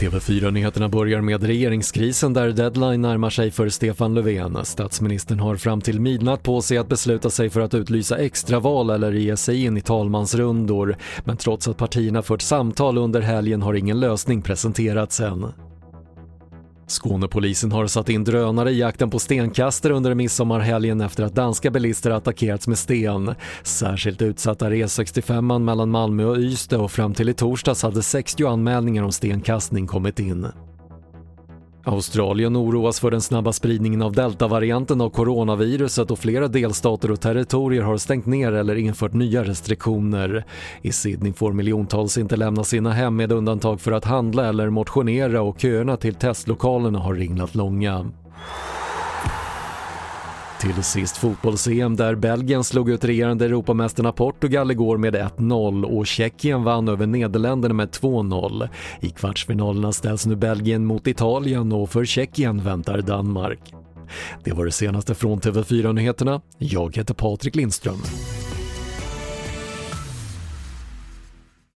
TV4-nyheterna börjar med regeringskrisen där deadline närmar sig för Stefan Löfven. Statsministern har fram till midnatt på sig att besluta sig för att utlysa extraval eller ge sig in i talmansrundor. Men trots att partierna fört samtal under helgen har ingen lösning presenterats än. Skånepolisen har satt in drönare i jakten på stenkastare under midsommarhelgen efter att danska bilister attackerats med sten. Särskilt utsatta e är E65 mellan Malmö och Ystad och fram till i torsdags hade 60 anmälningar om stenkastning kommit in. Australien oroas för den snabba spridningen av deltavarianten av coronaviruset och flera delstater och territorier har stängt ner eller infört nya restriktioner. I Sydney får miljontals inte lämna sina hem med undantag för att handla eller motionera och köerna till testlokalerna har ringlat långa. Till sist fotbolls-EM där Belgien slog ut regerande Europamästarna Portugal igår med 1-0 och Tjeckien vann över Nederländerna med 2-0. I kvartsfinalerna ställs nu Belgien mot Italien och för Tjeckien väntar Danmark. Det var det senaste från TV4 Nyheterna. Jag heter Patrik Lindström.